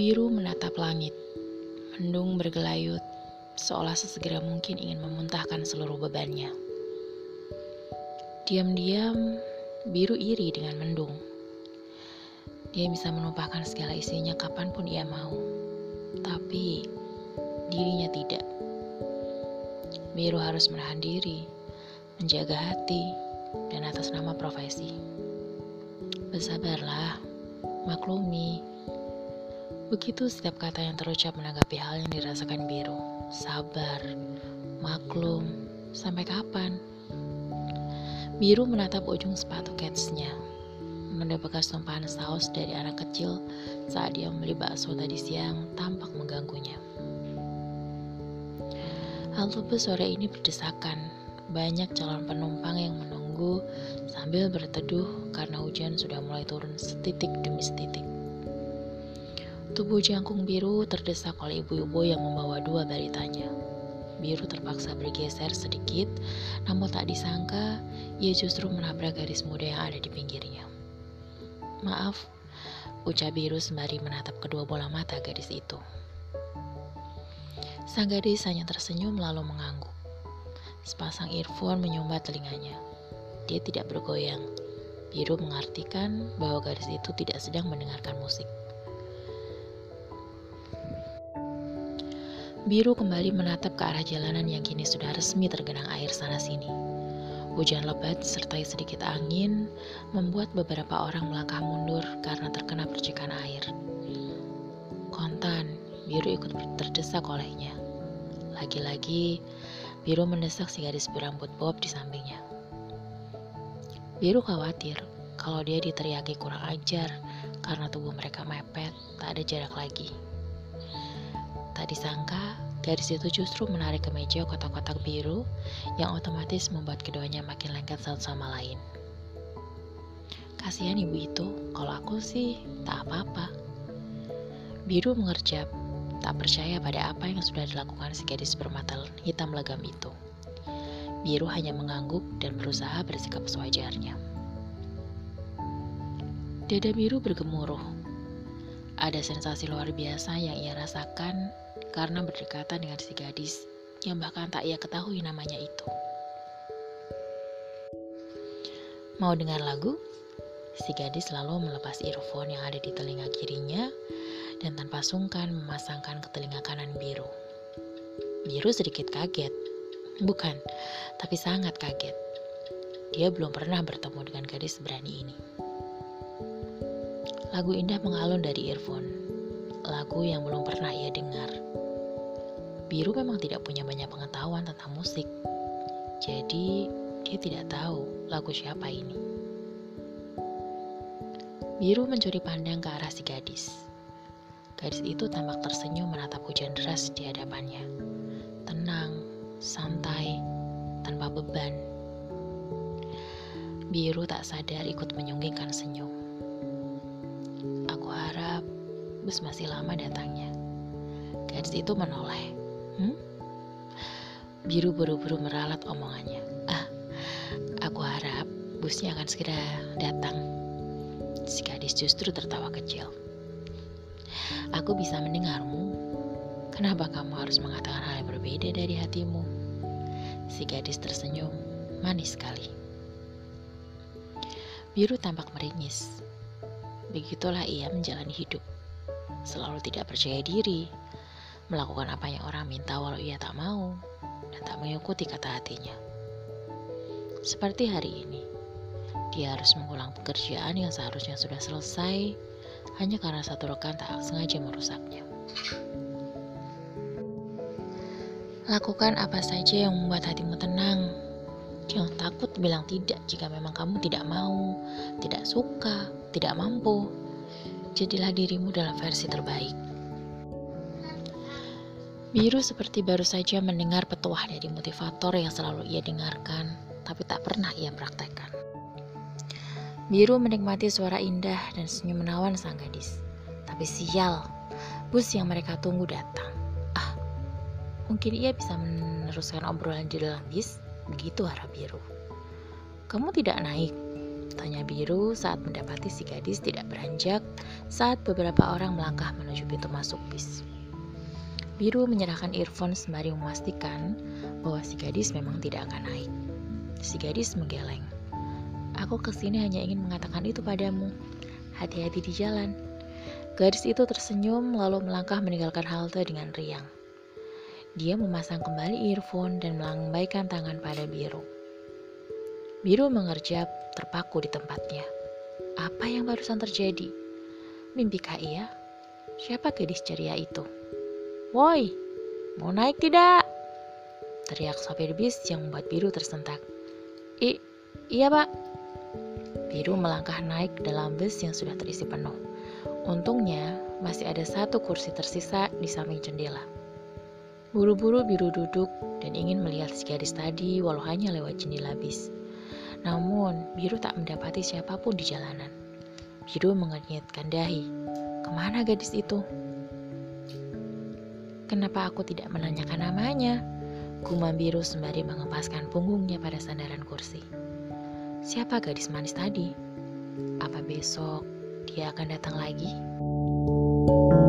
Biru menatap langit. Mendung bergelayut, seolah sesegera mungkin ingin memuntahkan seluruh bebannya. Diam-diam, biru iri dengan mendung. Dia bisa menumpahkan segala isinya kapan pun ia mau. Tapi, dirinya tidak. Biru harus menahan diri, menjaga hati, dan atas nama profesi. Bersabarlah, maklumi. Begitu setiap kata yang terucap menanggapi hal yang dirasakan biru. Sabar, maklum, sampai kapan? Biru menatap ujung sepatu ketsnya. Bekas tumpahan saus dari anak kecil saat dia membeli bakso tadi siang tampak mengganggunya. Halte bus sore ini berdesakan. Banyak calon penumpang yang menunggu sambil berteduh karena hujan sudah mulai turun setitik demi setitik. Tubuh jangkung biru terdesak oleh ibu-ibu yang membawa dua balitanya. Biru terpaksa bergeser sedikit, namun tak disangka ia justru menabrak gadis muda yang ada di pinggirnya. Maaf, ucap Biru sembari menatap kedua bola mata gadis itu. Sang gadis hanya tersenyum lalu mengangguk. Sepasang earphone menyumbat telinganya. Dia tidak bergoyang. Biru mengartikan bahwa gadis itu tidak sedang mendengarkan musik. Biru kembali menatap ke arah jalanan yang kini sudah resmi tergenang air sana-sini. Hujan lebat disertai sedikit angin membuat beberapa orang melangkah mundur karena terkena percikan air. Kontan, Biru ikut terdesak olehnya. Lagi-lagi, Biru mendesak si gadis berambut bob di sampingnya. Biru khawatir kalau dia diteriaki kurang ajar karena tubuh mereka mepet, tak ada jarak lagi. Tak disangka, gadis itu justru menarik ke meja kotak-kotak biru yang otomatis membuat keduanya makin lengket satu sama lain. Kasihan ibu itu, kalau aku sih tak apa-apa. Biru mengerjap, tak percaya pada apa yang sudah dilakukan si gadis bermata hitam legam itu. Biru hanya mengangguk dan berusaha bersikap sewajarnya. Dada biru bergemuruh. Ada sensasi luar biasa yang ia rasakan karena berdekatan dengan si gadis yang bahkan tak ia ketahui namanya itu. Mau dengar lagu? Si gadis lalu melepas earphone yang ada di telinga kirinya dan tanpa sungkan memasangkan ke telinga kanan biru. Biru sedikit kaget. Bukan, tapi sangat kaget. Dia belum pernah bertemu dengan gadis berani ini. Lagu indah mengalun dari earphone. Lagu yang belum pernah ia dengar. Biru memang tidak punya banyak pengetahuan tentang musik. Jadi, dia tidak tahu lagu siapa ini. Biru mencuri pandang ke arah si gadis. Gadis itu tampak tersenyum menatap hujan deras di hadapannya. Tenang, santai, tanpa beban. Biru tak sadar ikut menyunggingkan senyum. Bus masih lama datangnya. Gadis itu menoleh. Hmm? Biru buru-buru meralat omongannya. Ah, aku harap busnya akan segera datang. Si gadis justru tertawa kecil. Aku bisa mendengarmu. Kenapa kamu harus mengatakan hal yang berbeda dari hatimu? Si gadis tersenyum, manis sekali. Biru tampak meringis. Begitulah ia menjalani hidup. Selalu tidak percaya diri, melakukan apa yang orang minta walau ia tak mau dan tak mengikuti kata hatinya. Seperti hari ini, dia harus mengulang pekerjaan yang seharusnya sudah selesai hanya karena satu rekan tak sengaja merusaknya. Lakukan apa saja yang membuat hatimu tenang. Jangan takut bilang tidak jika memang kamu tidak mau, tidak suka, tidak mampu. Jadilah dirimu dalam versi terbaik. Biru seperti baru saja mendengar petuah dari motivator yang selalu ia dengarkan, tapi tak pernah ia praktekkan. Biru menikmati suara indah dan senyum menawan sang gadis. Tapi sial, bus yang mereka tunggu datang. Ah, mungkin ia bisa meneruskan obrolan di dalam bis, begitu harap biru. Kamu tidak naik, Tanya Biru saat mendapati si gadis tidak beranjak saat beberapa orang melangkah menuju pintu masuk bis. Biru menyerahkan earphone sembari memastikan bahwa si gadis memang tidak akan naik. Si gadis menggeleng. Aku ke sini hanya ingin mengatakan itu padamu. Hati-hati di jalan. Gadis itu tersenyum lalu melangkah meninggalkan halte dengan riang. Dia memasang kembali earphone dan melambaikan tangan pada Biru. Biru mengerjap terpaku di tempatnya. Apa yang barusan terjadi? Mimpikah ia? Siapa gadis ceria itu? Woi, mau naik tidak? Teriak sopir bis yang membuat Biru tersentak. I, iya pak. Biru melangkah naik dalam bus yang sudah terisi penuh. Untungnya, masih ada satu kursi tersisa di samping jendela. Buru-buru Biru duduk dan ingin melihat si gadis tadi walau hanya lewat jendela bis. Namun, Biru tak mendapati siapa pun di jalanan. Biru mengenyitkan dahi. Ke mana gadis itu? Kenapa aku tidak menanyakan namanya? Gumam biru sembari mengempaskan punggungnya pada sandaran kursi. Siapa gadis manis tadi? Apa besok dia akan datang lagi? thank you